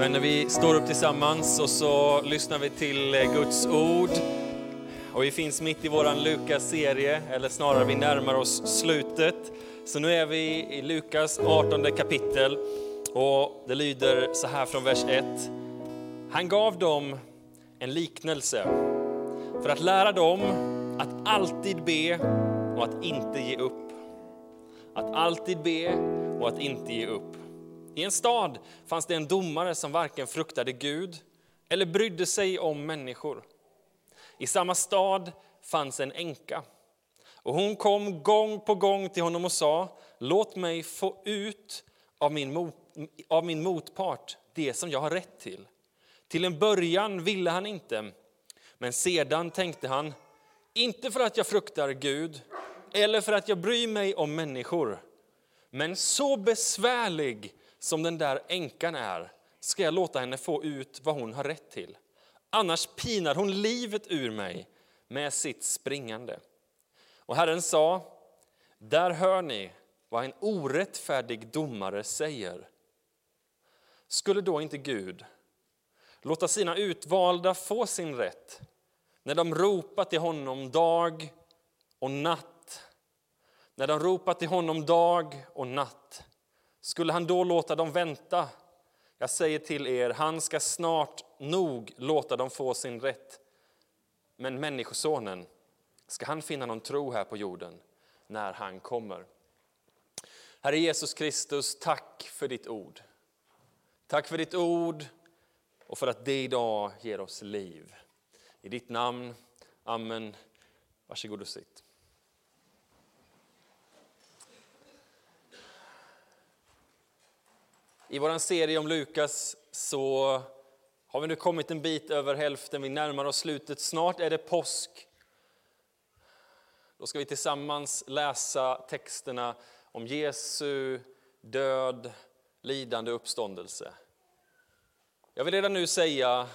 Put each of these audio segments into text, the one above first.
Vänner, vi står upp tillsammans och så lyssnar vi till eh, Guds ord. Och vi finns mitt i vår Lukas-serie, eller snarare vi närmar oss slutet. Så nu är vi i Lukas 18 kapitel och det lyder så här från vers 1. Han gav dem en liknelse för att lära dem att alltid be och att inte ge upp. Att alltid be och att inte ge upp. I en stad fanns det en domare som varken fruktade Gud eller brydde sig om människor. I samma stad fanns en änka. Och hon kom gång på gång till honom och sa, låt mig få ut av min, mot, av min motpart det som jag har rätt till. Till en början ville han inte, men sedan tänkte han, inte för att jag fruktar Gud eller för att jag bryr mig om människor, men så besvärlig som den där änkan är ska jag låta henne få ut vad hon har rätt till. Annars pinar hon livet ur mig med sitt springande. Och Herren sa, där hör ni vad en orättfärdig domare säger. Skulle då inte Gud låta sina utvalda få sin rätt när de ropar till honom dag och natt? När de ropar till honom dag och natt. Skulle han då låta dem vänta? Jag säger till er, han ska snart nog låta dem få sin rätt. Men Människosonen, ska han finna någon tro här på jorden när han kommer? Herre Jesus Kristus, tack för ditt ord. Tack för ditt ord och för att det idag ger oss liv. I ditt namn, Amen. Varsågod och sitt. I vår serie om Lukas så har vi nu kommit en bit över hälften, vi närmar oss slutet. Snart är det påsk. Då ska vi tillsammans läsa texterna om Jesu död, lidande och uppståndelse. Jag vill redan nu säga,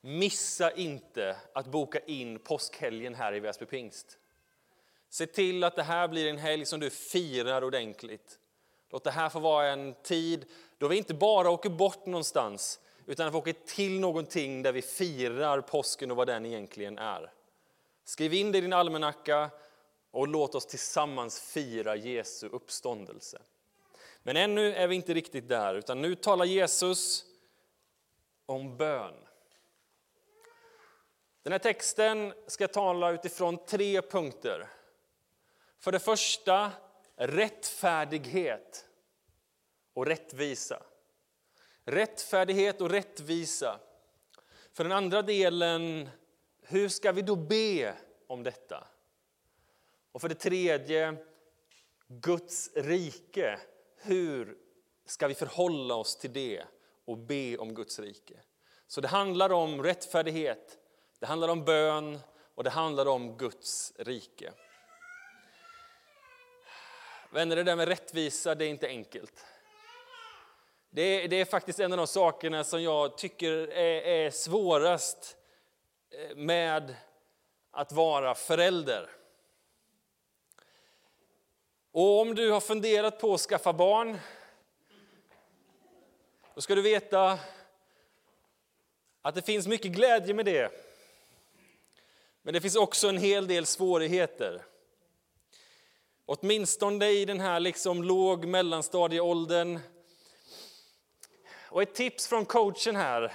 missa inte att boka in påskhelgen här i Väsby Pingst. Se till att det här blir en helg som du firar ordentligt. Låt det här få vara en tid då vi inte bara åker bort någonstans, utan att vi åker till någonting där vi firar påsken och vad den egentligen är. Skriv in det i din almanacka och låt oss tillsammans fira Jesu uppståndelse. Men ännu är vi inte riktigt där, utan nu talar Jesus om bön. Den här texten ska tala utifrån tre punkter. För det första, rättfärdighet och rättvisa. Rättfärdighet och rättvisa. För den andra delen, hur ska vi då be om detta? Och för det tredje, Guds rike. Hur ska vi förhålla oss till det och be om Guds rike? Så det handlar om rättfärdighet, det handlar om bön och det handlar om Guds rike. Vänner, det där med rättvisa, det är inte enkelt. Det är, det är faktiskt en av de sakerna som jag tycker är, är svårast eh, med att vara förälder. Och om du har funderat på att skaffa barn, då ska du veta att det finns mycket glädje med det. Men det finns också en hel del svårigheter. Åtminstone i den här liksom låg mellanstadieåldern och ett tips från coachen här,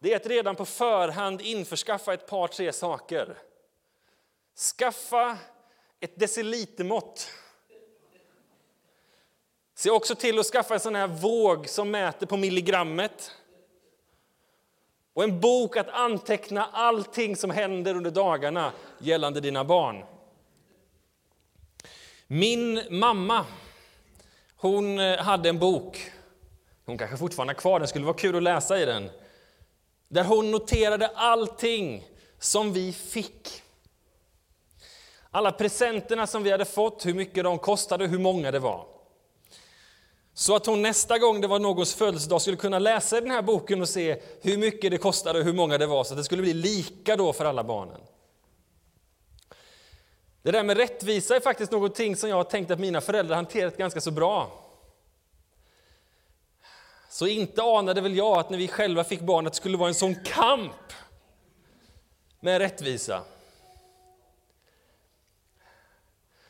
det är att redan på förhand införskaffa ett par, tre saker. Skaffa ett decilitermått. Se också till att skaffa en sån här våg som mäter på milligrammet. Och en bok att anteckna allting som händer under dagarna gällande dina barn. Min mamma, hon eh, hade en bok hon kanske fortfarande är kvar den, skulle vara kul att läsa i den. Där hon noterade allting som vi fick. Alla presenterna som vi hade fått, hur mycket de kostade, hur många det var. Så att hon nästa gång det var någons födelsedag skulle kunna läsa den här boken och se hur mycket det kostade och hur många det var, så att det skulle bli lika då för alla barnen. Det där med rättvisa är faktiskt någonting som jag har tänkt att mina föräldrar hanterat ganska så bra så inte anade väl jag att när vi själva fick barn att det skulle vara en sån kamp med rättvisa.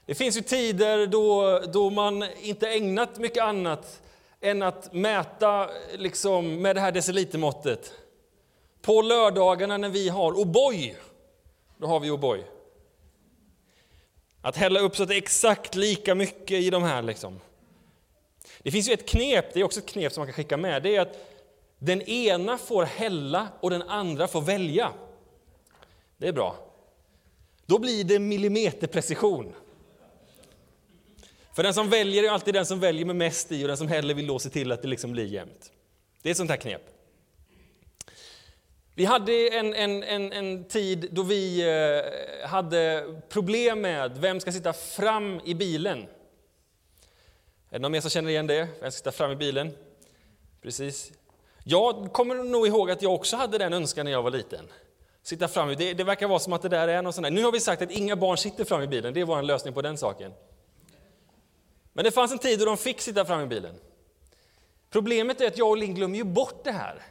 Det finns ju tider då, då man inte ägnat mycket annat än att mäta liksom, med det här decilitermåttet. På lördagarna när vi har O'boy, då har vi O'boy. Att hälla upp så att det är exakt lika mycket i de här. Liksom. Det finns ju ett knep, det är också ett knep som man kan skicka med, det är att den ena får hälla och den andra får välja. Det är bra. Då blir det millimeterprecision. För den som väljer är alltid den som väljer med mest i och den som hellre vill då se till att det liksom blir jämnt. Det är ett sånt här knep. Vi hade en, en, en, en tid då vi eh, hade problem med vem ska sitta fram i bilen. Är det någon mer som känner igen det? Vem ska sitta fram i bilen? Precis. Jag kommer nog ihåg att jag också hade den önskan när jag var liten. Sitta fram. Det, det verkar vara som att det där är någon sån där. Nu har vi sagt att inga barn sitter fram i bilen. Det var en lösning på den saken. Men det fanns en tid då de fick sitta fram i bilen. Problemet är att jag och Linn glömmer ju bort det här.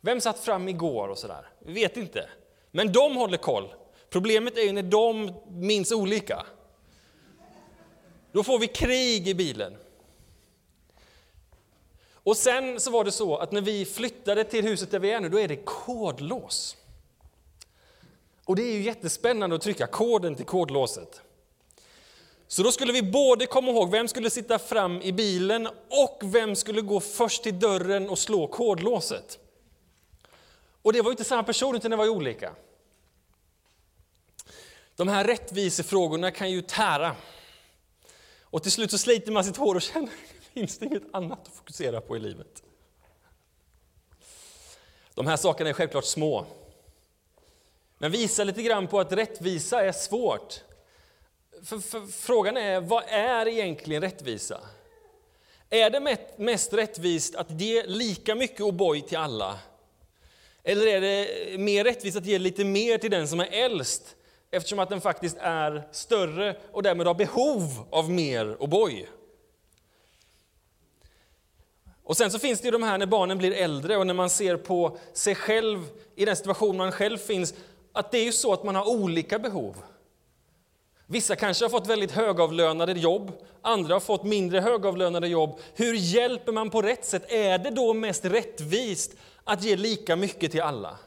Vem satt fram igår och sådär? Vi vet inte. Men de håller koll. Problemet är ju när de minns olika. Då får vi krig i bilen. Och sen så var det så att när vi flyttade till huset där vi är nu, då är det kodlås. Och det är ju jättespännande att trycka koden till kodlåset. Så då skulle vi både komma ihåg vem skulle sitta fram i bilen och vem skulle gå först till dörren och slå kodlåset. Och det var inte samma person, utan det var olika. De här rättvisefrågorna kan ju tära. Och till slut så sliter man sitt hår och känner finns det inget annat att fokusera på i livet. De här sakerna är självklart små. Men visar lite grann på att rättvisa är svårt. För, för, frågan är, vad är egentligen rättvisa? Är det mest rättvist att ge lika mycket O'boy till alla? Eller är det mer rättvist att ge lite mer till den som är äldst, eftersom att den faktiskt är större och därmed har behov av mer O'boy? Och sen så finns det ju de här när barnen blir äldre och när man ser på sig själv i den situation man själv finns, att det är ju så att man har olika behov. Vissa kanske har fått väldigt högavlönade jobb, andra har fått mindre högavlönade jobb. Hur hjälper man på rätt sätt? Är det då mest rättvist att ge lika mycket till alla?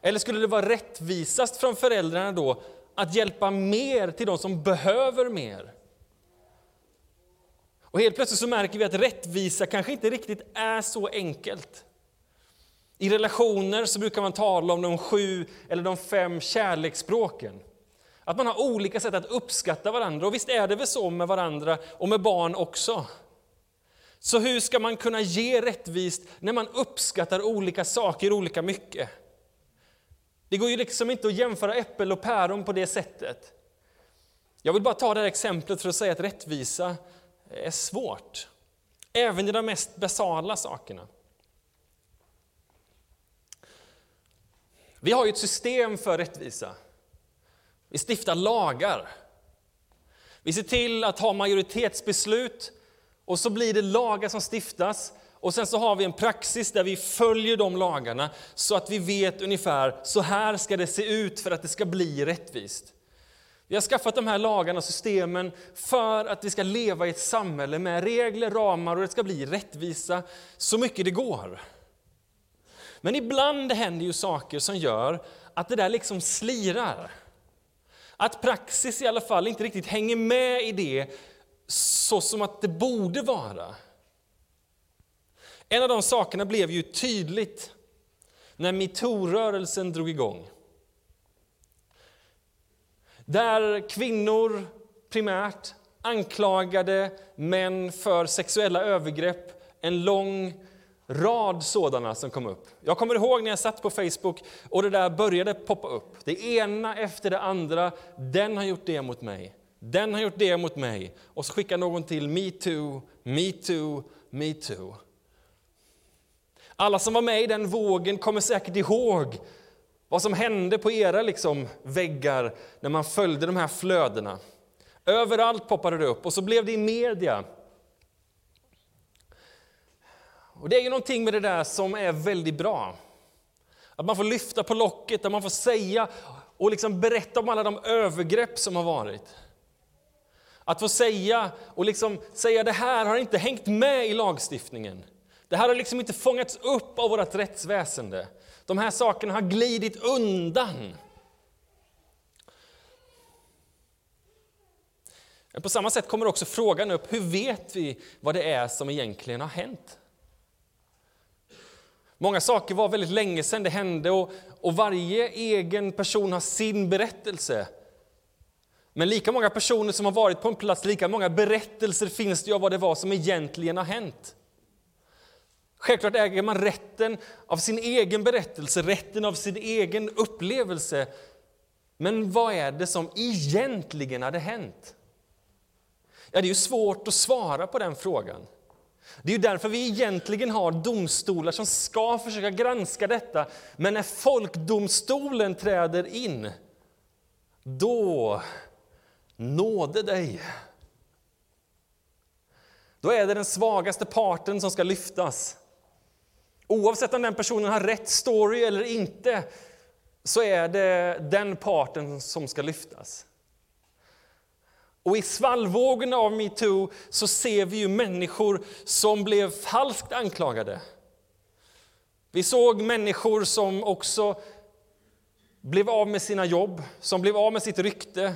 Eller skulle det vara rättvisast från föräldrarna då att hjälpa mer till de som behöver mer? Och helt plötsligt så märker vi att rättvisa kanske inte riktigt är så enkelt. I relationer så brukar man tala om de sju eller de fem kärleksspråken. Att man har olika sätt att uppskatta varandra. Och visst är det väl så med varandra och med barn också. Så hur ska man kunna ge rättvist när man uppskattar olika saker olika mycket? Det går ju liksom inte att jämföra äppel och päron på det sättet. Jag vill bara ta det här exemplet för att säga att rättvisa är svårt. Även i de mest basala sakerna. Vi har ju ett system för rättvisa. Vi stiftar lagar. Vi ser till att ha majoritetsbeslut och så blir det lagar som stiftas och sen så har vi en praxis där vi följer de lagarna så att vi vet ungefär så här ska det se ut för att det ska bli rättvist. Vi har skaffat de här lagarna och systemen för att vi ska leva i ett samhälle med regler, ramar och det ska bli rättvisa så mycket det går. Men ibland händer ju saker som gör att det där liksom slirar. Att praxis i alla fall inte riktigt hänger med i det så som att det borde vara. En av de sakerna blev ju tydligt när metoo-rörelsen drog igång. Där kvinnor primärt anklagade män för sexuella övergrepp en lång rad sådana som kom upp. Jag kommer ihåg när jag satt på Facebook och det där började poppa upp. Det ena efter det andra. Den har gjort det mot mig. Den har gjort det mot mig. Och så skickar någon till metoo, metoo, metoo. Alla som var med i den vågen kommer säkert ihåg vad som hände på era liksom, väggar när man följde de här flödena. Överallt poppade det upp och så blev det i media Och Det är ju någonting med det där som är väldigt bra. Att man får lyfta på locket, att man får säga och liksom berätta om alla de övergrepp som har varit. Att få säga och liksom säga det här har inte hängt med i lagstiftningen. Det här har liksom inte fångats upp av vårt rättsväsende. De här sakerna har glidit undan. Men på samma sätt kommer också frågan upp, hur vet vi vad det är som egentligen har hänt? Många saker var väldigt länge sedan det hände och, och varje egen person har sin berättelse. Men lika många personer som har varit på en plats, lika många berättelser finns det av vad det var som egentligen har hänt. Självklart äger man rätten av sin egen berättelse, rätten av sin egen upplevelse. Men vad är det som egentligen hade hänt? Ja, det är ju svårt att svara på den frågan. Det är därför vi egentligen har domstolar som ska försöka granska detta. Men när folkdomstolen träder in, då nåde dig. Då är det den svagaste parten som ska lyftas. Oavsett om den personen har rätt story eller inte, så är det den parten som ska lyftas. Och i svallvågorna av metoo så ser vi ju människor som blev falskt anklagade. Vi såg människor som också blev av med sina jobb, som blev av med sitt rykte.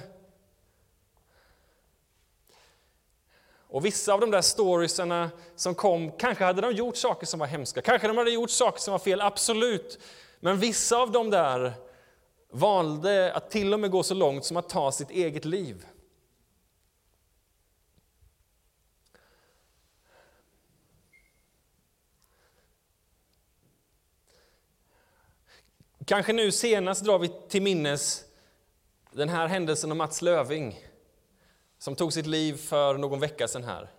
Och vissa av de där storiesarna som kom, kanske hade de gjort saker som var hemska, kanske de hade gjort saker som var fel, absolut. Men vissa av dem där valde att till och med gå så långt som att ta sitt eget liv. Kanske nu senast drar vi till minnes den här händelsen om Mats Löving som tog sitt liv för någon vecka sedan här.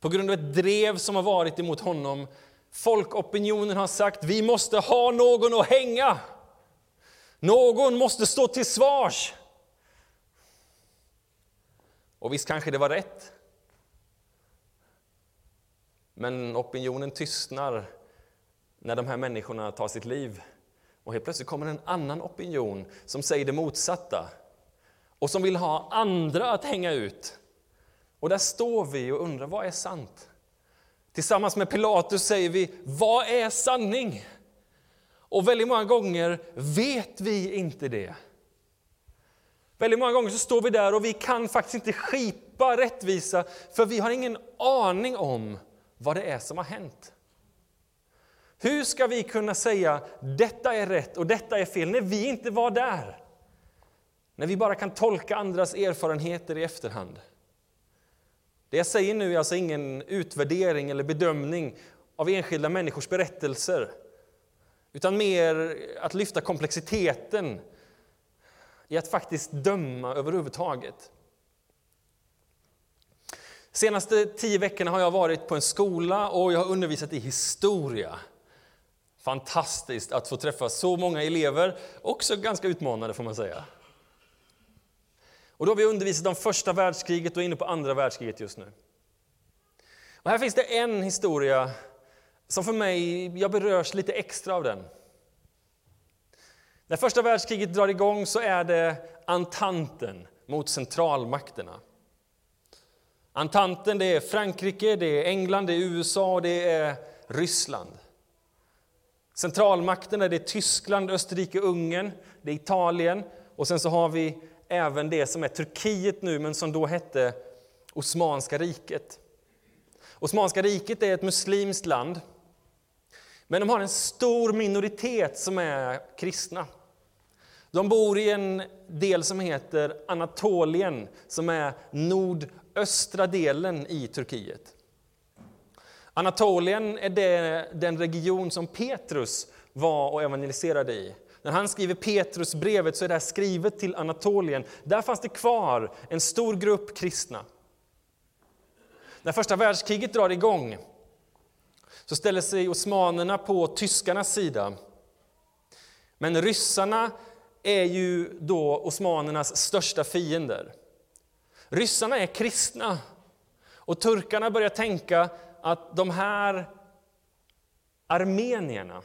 På grund av ett drev som har varit emot honom. Folkopinionen har sagt vi måste ha någon att hänga. Någon måste stå till svars. Och visst kanske det var rätt. Men opinionen tystnar när de här människorna tar sitt liv. Och helt plötsligt kommer en annan opinion som säger det motsatta och som vill ha andra att hänga ut. Och där står vi och undrar, vad är sant? Tillsammans med Pilatus säger vi, vad är sanning? Och väldigt många gånger vet vi inte det. Väldigt många gånger så står vi där och vi kan faktiskt inte skipa rättvisa, för vi har ingen aning om vad det är som har hänt. Hur ska vi kunna säga detta är rätt och detta är fel när vi inte var där? När vi bara kan tolka andras erfarenheter i efterhand. Det jag säger nu är alltså ingen utvärdering eller bedömning av enskilda människors berättelser, utan mer att lyfta komplexiteten i att faktiskt döma överhuvudtaget. De senaste tio veckorna har jag varit på en skola och jag har undervisat i historia. Fantastiskt att få träffa så många elever, också ganska utmanande får man säga. Och då har vi undervisat om första världskriget och är inne på andra världskriget just nu. Och här finns det en historia som för mig, jag berörs lite extra av den. När första världskriget drar igång så är det ententen mot centralmakterna. Ententen, det är Frankrike, det är England, det är USA och det är Ryssland. Centralmakterna det är Tyskland, Österrike, Ungern, det är Italien och sen så har vi även det som är Turkiet nu, men som då hette Osmanska riket. Osmanska riket är ett muslimskt land, men de har en stor minoritet som är kristna. De bor i en del som heter Anatolien, som är nordöstra delen i Turkiet. Anatolien är det, den region som Petrus var och evangeliserade i. När han skriver Petrusbrevet så är det skrivet till Anatolien. Där fanns det kvar en stor grupp kristna. När första världskriget drar igång så ställer sig osmanerna på tyskarnas sida. Men ryssarna är ju då osmanernas största fiender. Ryssarna är kristna och turkarna börjar tänka att de här armenierna,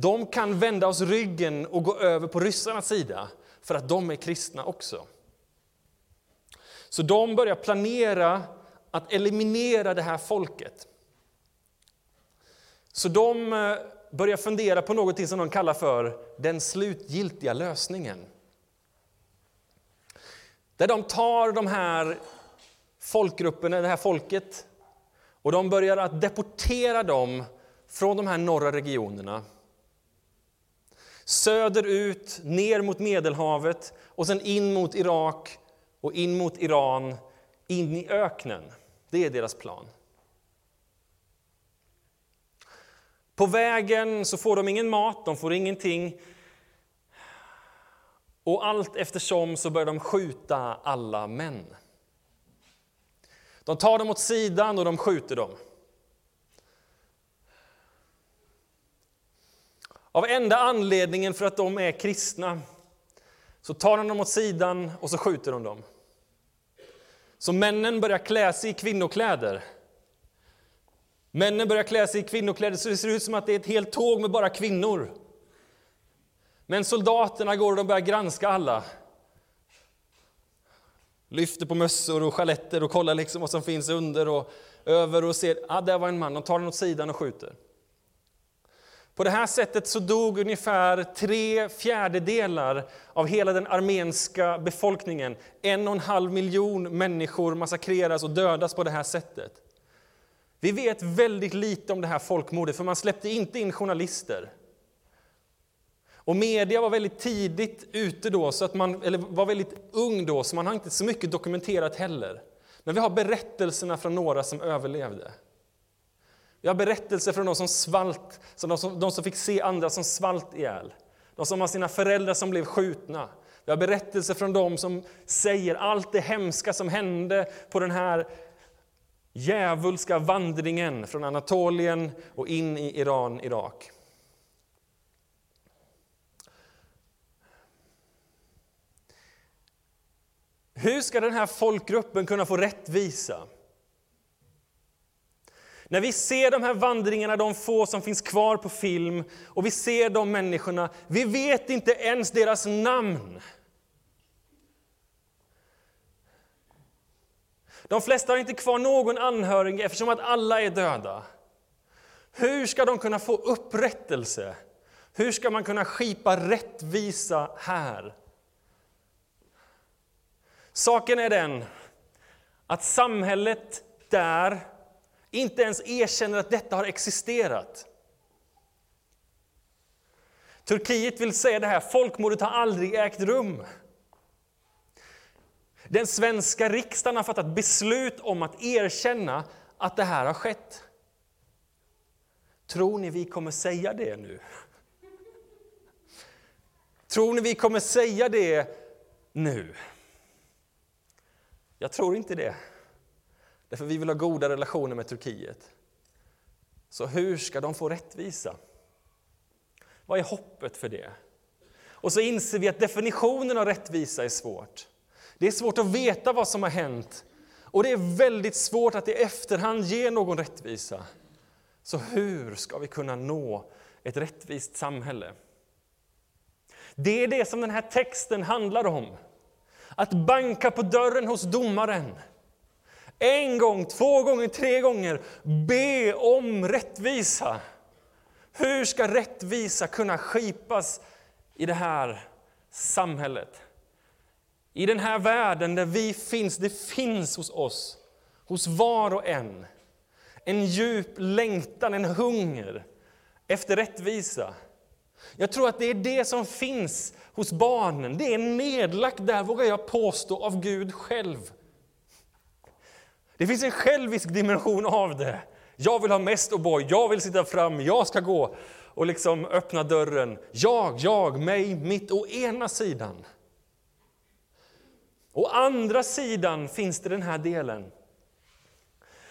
de kan vända oss ryggen och gå över på ryssarnas sida för att de är kristna också. Så de börjar planera att eliminera det här folket. Så de eh, börjar fundera på något som de kallar för den slutgiltiga lösningen. Där de tar de här folkgrupperna, det här folket, och de börjar att deportera dem från de här norra regionerna. Söderut, ner mot Medelhavet och sen in mot Irak och in mot Iran, in i öknen. Det är deras plan. På vägen så får de ingen mat, de får ingenting. Och allt eftersom så börjar de skjuta alla män. De tar dem åt sidan och de skjuter dem. Av enda anledningen för att de är kristna så tar de dem åt sidan och så skjuter de dem. Så männen börjar klä sig i kvinnokläder. Männen börjar klä sig i kvinnokläder så det ser ut som att det är ett helt tåg med bara kvinnor. Men soldaterna går och de börjar granska alla. Lyfter på mössor och sjaletter och kollar liksom vad som finns under och över och ser, ah, där var en man, de tar den åt sidan och skjuter. På det här sättet så dog ungefär tre fjärdedelar av hela den armenska befolkningen. En och en halv miljon människor massakreras och dödas på det här sättet. Vi vet väldigt lite om det här folkmordet, för man släppte inte in journalister. Och media var väldigt tidigt ute då, så att man, eller var väldigt ung då, så man har inte så mycket dokumenterat heller. Men vi har berättelserna från några som överlevde. Vi har berättelser från de som svalt, de som, de som fick se andra som svalt ihjäl. De som har sina föräldrar som blev skjutna. Vi har berättelser från de som säger allt det hemska som hände på den här djävulska vandringen från Anatolien och in i Iran, Irak. Hur ska den här folkgruppen kunna få rättvisa? När vi ser de här vandringarna, de få som finns kvar på film, och vi ser de människorna, vi vet inte ens deras namn. De flesta har inte kvar någon anhörig eftersom att alla är döda. Hur ska de kunna få upprättelse? Hur ska man kunna skipa rättvisa här? Saken är den att samhället där inte ens erkänner att detta har existerat. Turkiet vill säga det här, folkmordet har aldrig ägt rum. Den svenska riksdagen har fattat beslut om att erkänna att det här har skett. Tror ni vi kommer säga det nu? Tror ni vi kommer säga det nu? Jag tror inte det. Därför vi vill ha goda relationer med Turkiet. Så hur ska de få rättvisa? Vad är hoppet för det? Och så inser vi att definitionen av rättvisa är svårt. Det är svårt att veta vad som har hänt. Och det är väldigt svårt att i efterhand ge någon rättvisa. Så hur ska vi kunna nå ett rättvist samhälle? Det är det som den här texten handlar om. Att banka på dörren hos domaren en gång, två gånger, tre gånger. Be om rättvisa. Hur ska rättvisa kunna skipas i det här samhället? I den här världen där vi finns, det finns hos oss, hos var och en, en djup längtan, en hunger efter rättvisa. Jag tror att det är det som finns hos barnen. Det är nedlagt där, vågar jag påstå, av Gud själv. Det finns en självisk dimension av det. Jag vill ha mest O'boy, jag vill sitta fram, jag ska gå och liksom öppna dörren. Jag, jag, mig, mitt, å ena sidan. Å andra sidan finns det den här delen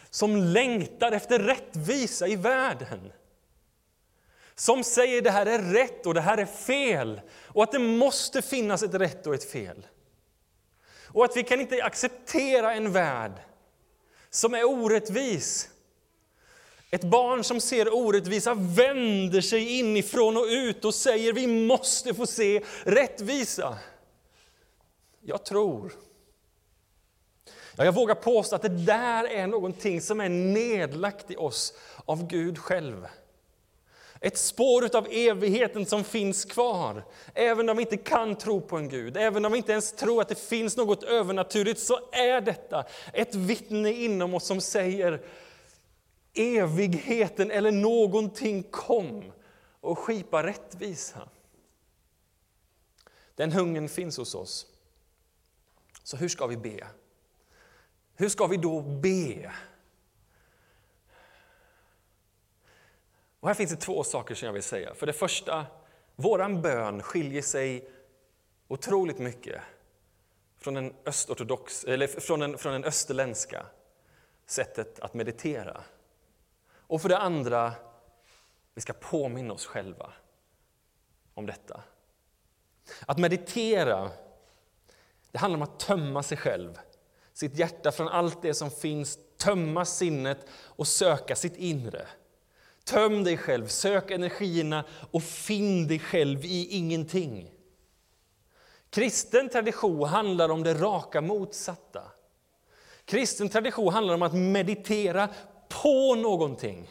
som längtar efter rättvisa i världen. Som säger det här är rätt och det här är fel och att det måste finnas ett rätt och ett fel. Och att vi kan inte acceptera en värld som är orättvis. Ett barn som ser orättvisa vänder sig inifrån och ut och säger vi måste få se rättvisa. Jag tror, ja, jag vågar påstå att det där är någonting som är nedlagt i oss av Gud själv. Ett spår av evigheten som finns kvar. Även om vi inte kan tro på en Gud, även om vi inte ens tror att det finns något övernaturligt, så är detta ett vittne inom oss som säger evigheten eller någonting kom och skipa rättvisa. Den hungern finns hos oss. Så hur ska vi be? Hur ska vi då be? Och här finns det två saker som jag vill säga. För det första, våran bön skiljer sig otroligt mycket från den, östortodox, eller från den, från den österländska sättet att meditera. Och för det andra, vi ska påminna oss själva om detta. Att meditera, det handlar om att tömma sig själv, sitt hjärta från allt det som finns, tömma sinnet och söka sitt inre. Töm dig själv, sök energierna och finn dig själv i ingenting. Kristen tradition handlar om det raka motsatta. Kristen tradition handlar om att meditera på någonting.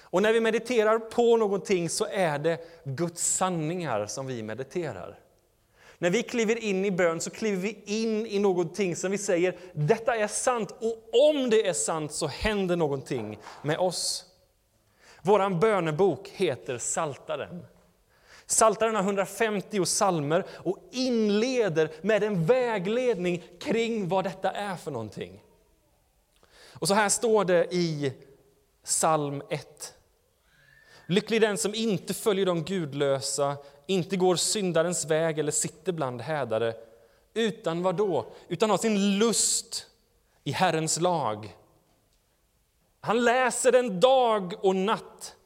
Och när vi mediterar på någonting så är det Guds sanningar som vi mediterar. När vi kliver in i bön så kliver vi in i någonting som vi säger, detta är sant och om det är sant så händer någonting med oss. Vår bönebok heter Saltaren. Saltaren har 150 salmer och inleder med en vägledning kring vad detta är för någonting. Och så här står det i psalm 1. Lycklig den som inte följer de gudlösa, inte går syndarens väg eller sitter bland hädare, utan vad då? Utan har sin lust i Herrens lag. Han läser den dag och natt.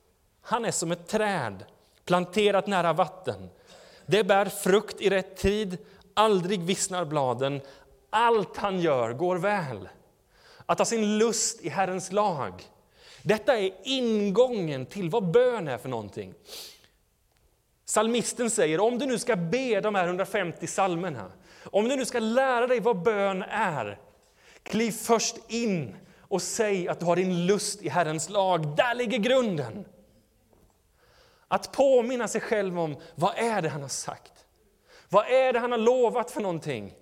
Han är som ett träd planterat nära vatten. Det bär frukt i rätt tid, aldrig vissnar bladen. Allt han gör går väl. Att ha sin lust i Herrens lag. Detta är ingången till vad bön är för någonting. Salmisten säger, om du nu ska be de här 150 salmerna, om du nu ska lära dig vad bön är, kliv först in och säg att du har din lust i Herrens lag. Där ligger grunden. Att påminna sig själv om vad är det han har sagt. Vad är det han har lovat för någonting?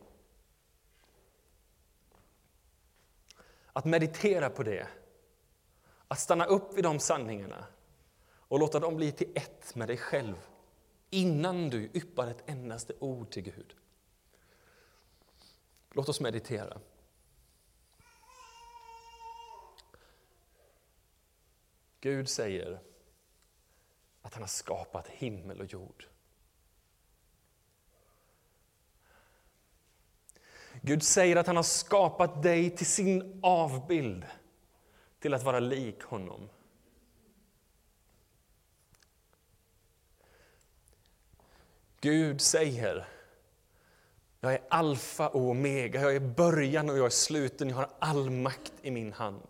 Att meditera på det. Att stanna upp vid de sanningarna och låta dem bli till ett med dig själv innan du yppar ett endaste ord till Gud. Låt oss meditera. Gud säger att han har skapat himmel och jord. Gud säger att han har skapat dig till sin avbild, till att vara lik honom. Gud säger, jag är alfa och omega, jag är början och jag är sluten, jag har all makt i min hand.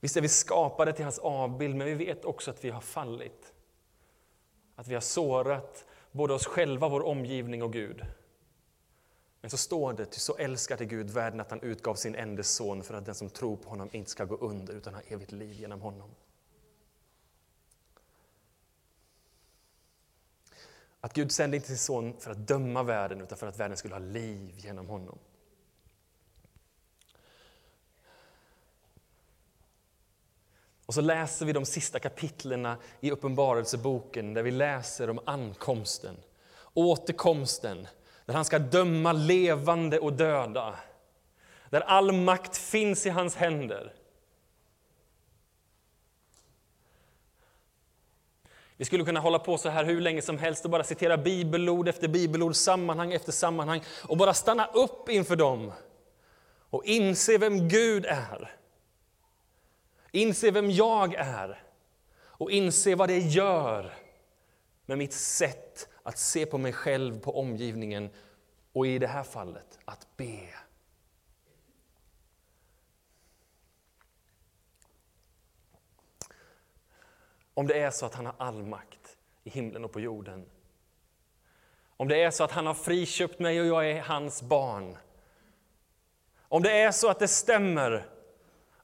Visst är vi skapade till hans avbild, men vi vet också att vi har fallit. Att vi har sårat både oss själva, vår omgivning och Gud. Men så står det, ty så älskade Gud världen att han utgav sin enda son för att den som tror på honom inte ska gå under utan ha evigt liv genom honom. Att Gud sände inte sin son för att döma världen utan för att världen skulle ha liv genom honom. Och så läser vi de sista kapitlerna i Uppenbarelseboken där vi läser om ankomsten, återkomsten, där han ska döma levande och döda. Där all makt finns i hans händer. Vi skulle kunna hålla på så här hur länge som helst och bara citera bibelord efter bibelord, sammanhang efter sammanhang och bara stanna upp inför dem och inse vem Gud är. Inse vem jag är och inse vad det gör med mitt sätt att se på mig själv, på omgivningen och i det här fallet att be. Om det är så att han har all makt i himlen och på jorden. Om det är så att han har friköpt mig och jag är hans barn. Om det är så att det stämmer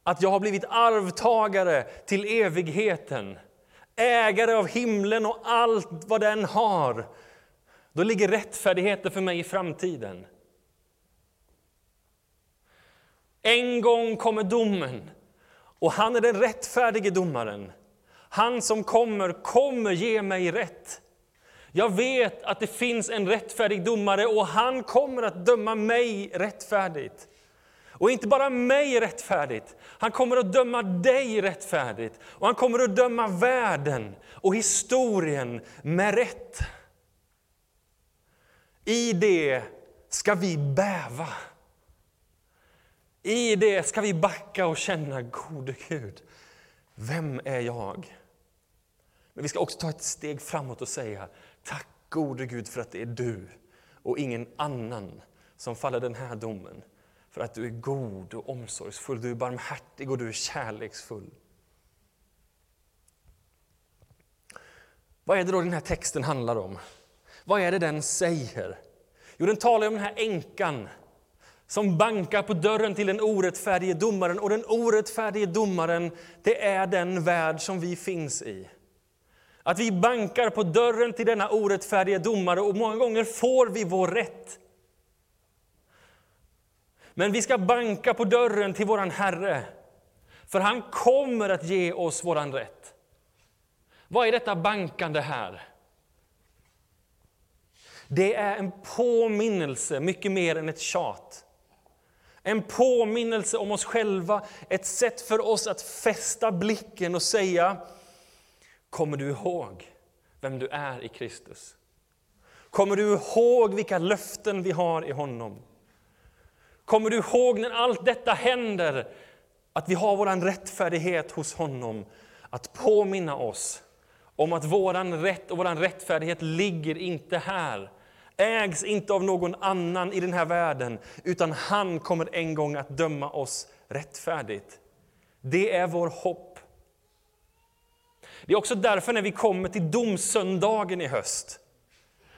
att jag har blivit arvtagare till evigheten, ägare av himlen och allt vad den har, då ligger rättfärdigheten för mig i framtiden. En gång kommer domen, och han är den rättfärdige domaren. Han som kommer, kommer ge mig rätt. Jag vet att det finns en rättfärdig domare och han kommer att döma mig rättfärdigt. Och inte bara mig rättfärdigt, han kommer att döma dig rättfärdigt. Och han kommer att döma världen och historien med rätt. I det ska vi bäva. I det ska vi backa och känna, gode Gud, vem är jag? Men vi ska också ta ett steg framåt och säga, tack gode Gud för att det är du och ingen annan som faller den här domen. För att du är god och omsorgsfull, du är barmhärtig och du är kärleksfull. Vad är det då den här texten handlar om? Vad är det den säger? Jo, den talar om den här änkan som bankar på dörren till den orättfärdige domaren. Och den orättfärdige domaren, det är den värld som vi finns i. Att vi bankar på dörren till denna orättfärdige domare och många gånger får vi vår rätt. Men vi ska banka på dörren till våran Herre, för han kommer att ge oss våran rätt. Vad är detta bankande här? Det är en påminnelse, mycket mer än ett tjat. En påminnelse om oss själva, ett sätt för oss att fästa blicken och säga Kommer du ihåg vem du är i Kristus? Kommer du ihåg vilka löften vi har i honom? Kommer du ihåg när allt detta händer, att vi har vår rättfärdighet hos honom? Att påminna oss om att vår rätt och vår rättfärdighet ligger inte här, ägs inte av någon annan i den här världen, utan han kommer en gång att döma oss rättfärdigt. Det är vår hopp. Det är också därför när vi kommer till domsöndagen i höst,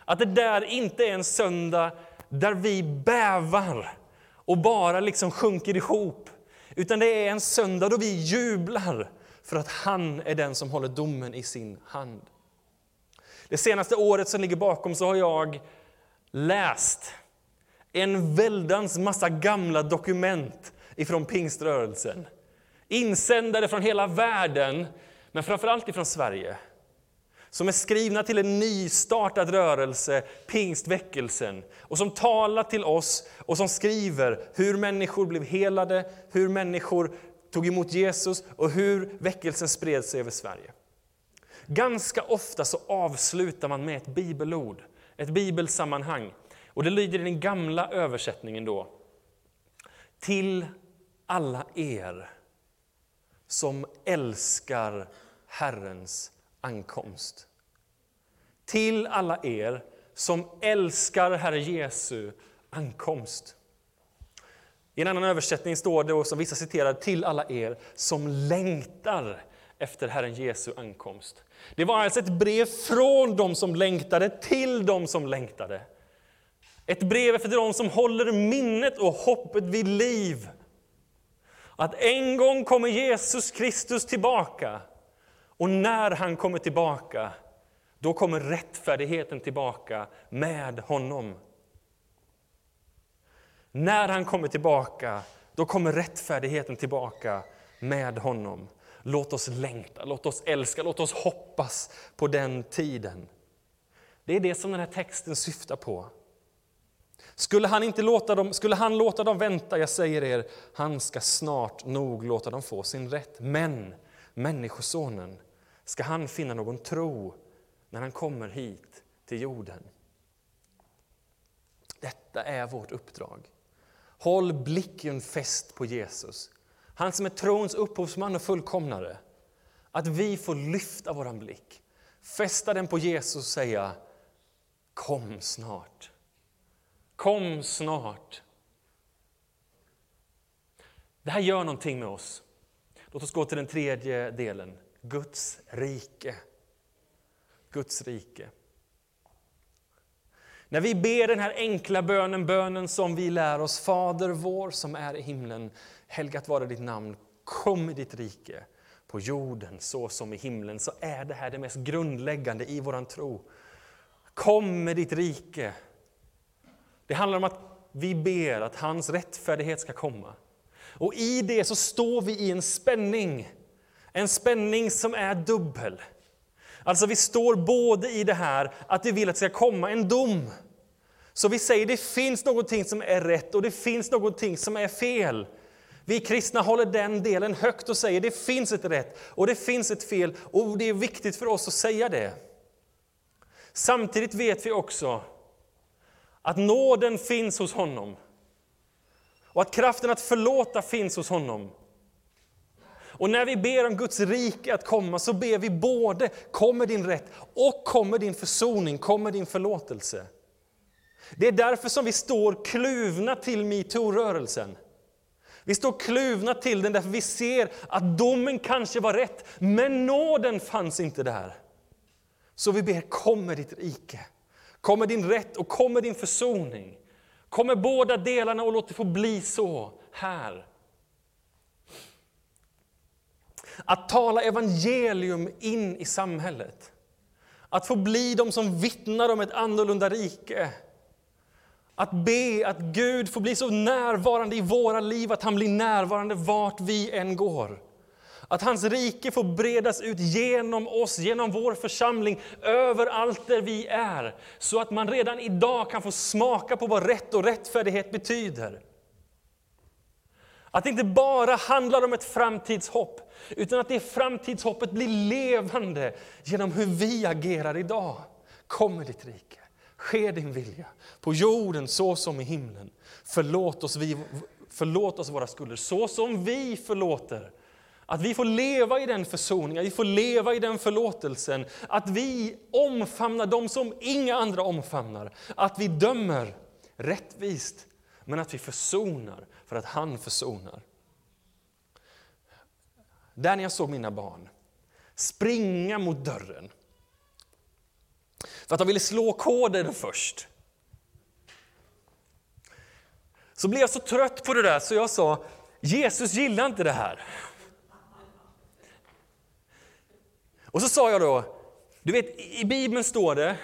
att det där inte är en söndag där vi bävar och bara liksom sjunker ihop. Utan det är en söndag då vi jublar för att han är den som håller domen i sin hand. Det senaste året som ligger bakom så har jag läst en väldans massa gamla dokument ifrån pingströrelsen. Insändare från hela världen, men framförallt ifrån Sverige som är skrivna till en nystartad rörelse, pingstväckelsen, och som talar till oss och som skriver hur människor blev helade, hur människor tog emot Jesus och hur väckelsen spred sig över Sverige. Ganska ofta så avslutar man med ett bibelord, ett bibelsammanhang. Och det lyder i den gamla översättningen då. Till alla er som älskar Herrens ankomst. Till alla er som älskar Herre Jesu ankomst. I en annan översättning står det, och som vissa citerar, till alla er som längtar efter Herren Jesu ankomst. Det var alltså ett brev från dem som längtade till dem som längtade. Ett brev efter dem som håller minnet och hoppet vid liv. Att en gång kommer Jesus Kristus tillbaka och när han kommer tillbaka, då kommer rättfärdigheten tillbaka med honom. När han kommer tillbaka, då kommer rättfärdigheten tillbaka med honom. Låt oss längta, låt oss älska, låt oss hoppas på den tiden. Det är det som den här texten syftar på. Skulle han, inte låta dem, skulle han låta dem vänta, jag säger er, han ska snart nog låta dem få sin rätt. Men Människosonen ska han finna någon tro när han kommer hit till jorden. Detta är vårt uppdrag. Håll blicken fäst på Jesus, han som är trons upphovsman och fullkomnare. Att vi får lyfta vår blick, fästa den på Jesus och säga Kom snart. Kom snart. Det här gör någonting med oss. Låt oss gå till den tredje delen. Guds rike. Guds rike. När vi ber den här enkla bönen, bönen som vi lär oss, Fader vår som är i himlen, helgat vare ditt namn, kom i ditt rike på jorden så som i himlen, så är det här det mest grundläggande i vår tro. Kom med ditt rike. Det handlar om att vi ber att hans rättfärdighet ska komma. Och i det så står vi i en spänning, en spänning som är dubbel. Alltså vi står både i det här att vi vill att det ska komma en dom. Så vi säger det finns någonting som är rätt och det finns någonting som är fel. Vi kristna håller den delen högt och säger det finns ett rätt och det finns ett fel och det är viktigt för oss att säga det. Samtidigt vet vi också att nåden finns hos honom och att kraften att förlåta finns hos honom. Och när vi ber om Guds rike att komma så ber vi både kommer din rätt och kommer din försoning, kommer din förlåtelse. Det är därför som vi står kluvna till metoo-rörelsen. Vi står kluvna till den därför vi ser att domen kanske var rätt, men nåden fanns inte där. Så vi ber, kom med ditt rike. Kom med din rätt och kom med din försoning. Kom med båda delarna och låt det få bli så här. Att tala evangelium in i samhället. Att få bli de som vittnar om ett annorlunda rike. Att be att Gud får bli så närvarande i våra liv att han blir närvarande vart vi än går. Att hans rike får bredas ut genom oss, genom vår församling, överallt där vi är. Så att man redan idag kan få smaka på vad rätt och rättfärdighet betyder. Att det inte bara handlar om ett framtidshopp, utan att det framtidshoppet blir levande genom hur vi agerar idag. Kom med ditt rike. Ske din vilja, på jorden så som i himlen. Förlåt oss, vi, förlåt oss våra skulder, så som vi förlåter. Att vi får leva i den försoningen, vi får leva i den förlåtelsen. Att vi omfamnar dem som inga andra omfamnar. Att vi dömer rättvist, men att vi försonar för att han försonar. Där när jag såg mina barn springa mot dörren för att de ville slå koden först. Så blev jag så trött på det där så jag sa, Jesus gillar inte det här. Och så sa jag då, du vet i Bibeln står det,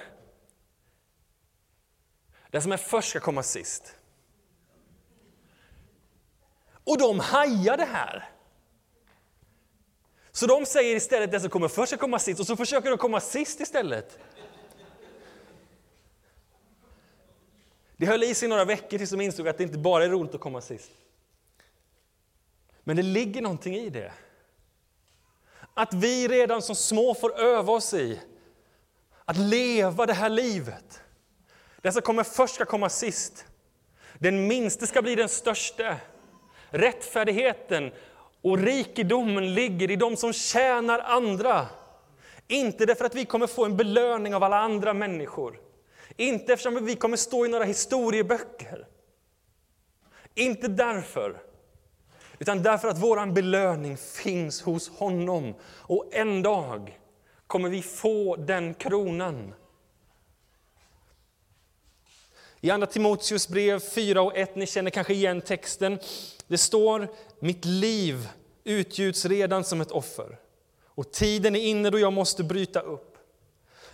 den som är först ska komma sist. Och de hajar det här. Så de säger istället den som kommer först ska komma sist och så försöker de komma sist istället. Det höll i sig några veckor tills de insåg att det inte bara är roligt att komma sist. Men det ligger någonting i det. Att vi redan som små får öva oss i att leva det här livet. Den som kommer först ska komma sist. Den minste ska bli den störste. Rättfärdigheten och rikedomen ligger i de som tjänar andra. Inte därför att vi kommer få en belöning av alla andra människor. Inte eftersom vi kommer stå i några historieböcker. Inte därför. Utan därför att vår belöning finns hos honom. Och en dag kommer vi få den kronan. I Andra Timoteus brev 4 och 1, ni känner kanske igen texten. Det står, mitt liv utgjuts redan som ett offer. Och tiden är inne då jag måste bryta upp.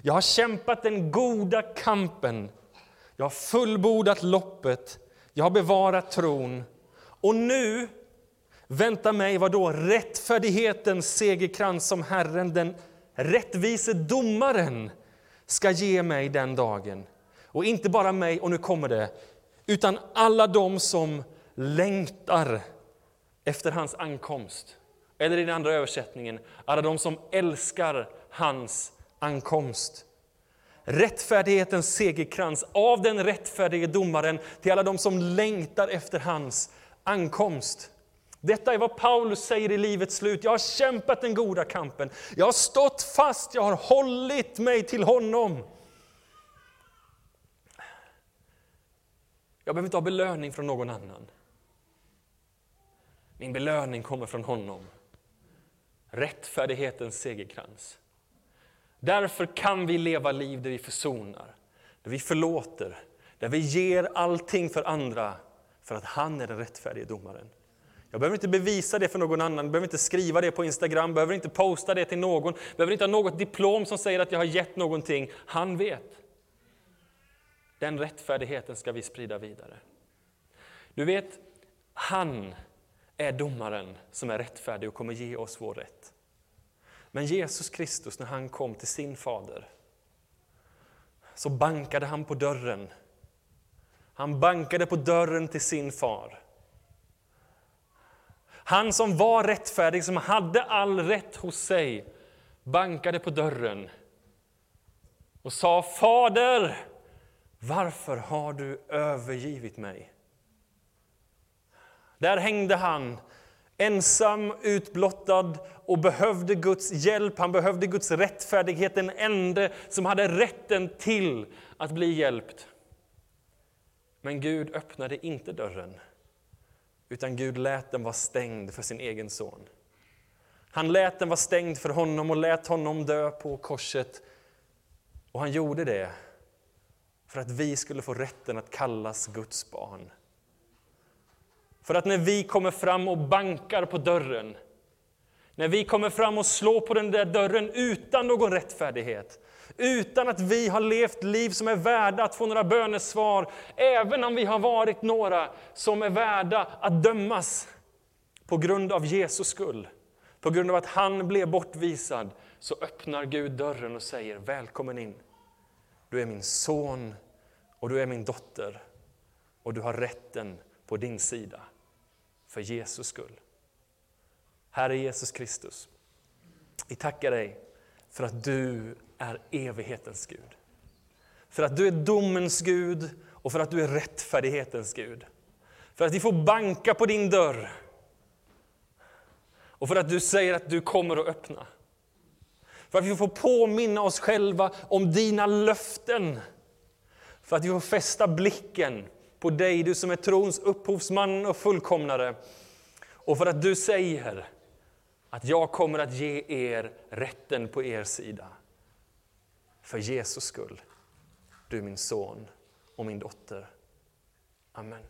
Jag har kämpat den goda kampen. Jag har fullbordat loppet. Jag har bevarat tron. Och nu väntar mig vad då rättfärdighetens segerkrans som Herren, den rättvise domaren, ska ge mig den dagen. Och inte bara mig, och nu kommer det, utan alla de som längtar efter hans ankomst. Eller i den andra översättningen, alla de som älskar hans ankomst. Rättfärdighetens segerkrans av den rättfärdige domaren till alla de som längtar efter hans ankomst. Detta är vad Paulus säger i livets slut. Jag har kämpat den goda kampen. Jag har stått fast, jag har hållit mig till honom. Jag behöver inte ha belöning från någon annan. Min belöning kommer från honom. Rättfärdighetens segerkrans. Därför kan vi leva liv där vi försonar, där vi förlåter, där vi ger allting för andra, för att han är den rättfärdige domaren. Jag behöver inte bevisa det för någon annan, behöver inte skriva det på Instagram, behöver inte posta det till någon, behöver inte ha något diplom som säger att jag har gett någonting. Han vet. Den rättfärdigheten ska vi sprida vidare. Du vet, han är domaren som är rättfärdig och kommer ge oss vår rätt. Men Jesus Kristus, när han kom till sin fader, så bankade han på dörren. Han bankade på dörren till sin far. Han som var rättfärdig, som hade all rätt hos sig, bankade på dörren och sa Fader, varför har du övergivit mig? Där hängde han, ensam, utblottad och behövde Guds hjälp, han behövde Guds rättfärdighet, den ende som hade rätten till att bli hjälpt. Men Gud öppnade inte dörren, utan Gud lät den vara stängd för sin egen son. Han lät den vara stängd för honom och lät honom dö på korset. Och han gjorde det för att vi skulle få rätten att kallas Guds barn. För att när vi kommer fram och bankar på dörren, när vi kommer fram och slår på den där dörren utan någon rättfärdighet, utan att vi har levt liv som är värda att få några bönesvar, även om vi har varit några som är värda att dömas på grund av Jesus skull, på grund av att han blev bortvisad, så öppnar Gud dörren och säger välkommen in. Du är min son och du är min dotter och du har rätten på din sida för Jesus skull. Herre Jesus Kristus, vi tackar dig för att du är evighetens Gud. För att du är domens Gud och för att du är rättfärdighetens Gud. För att vi får banka på din dörr och för att du säger att du kommer att öppna. För att vi får påminna oss själva om dina löften. För att vi får fästa blicken på dig, du som är trons upphovsman och fullkomnare. Och för att du säger att jag kommer att ge er rätten på er sida. För Jesus skull. Du min son och min dotter. Amen.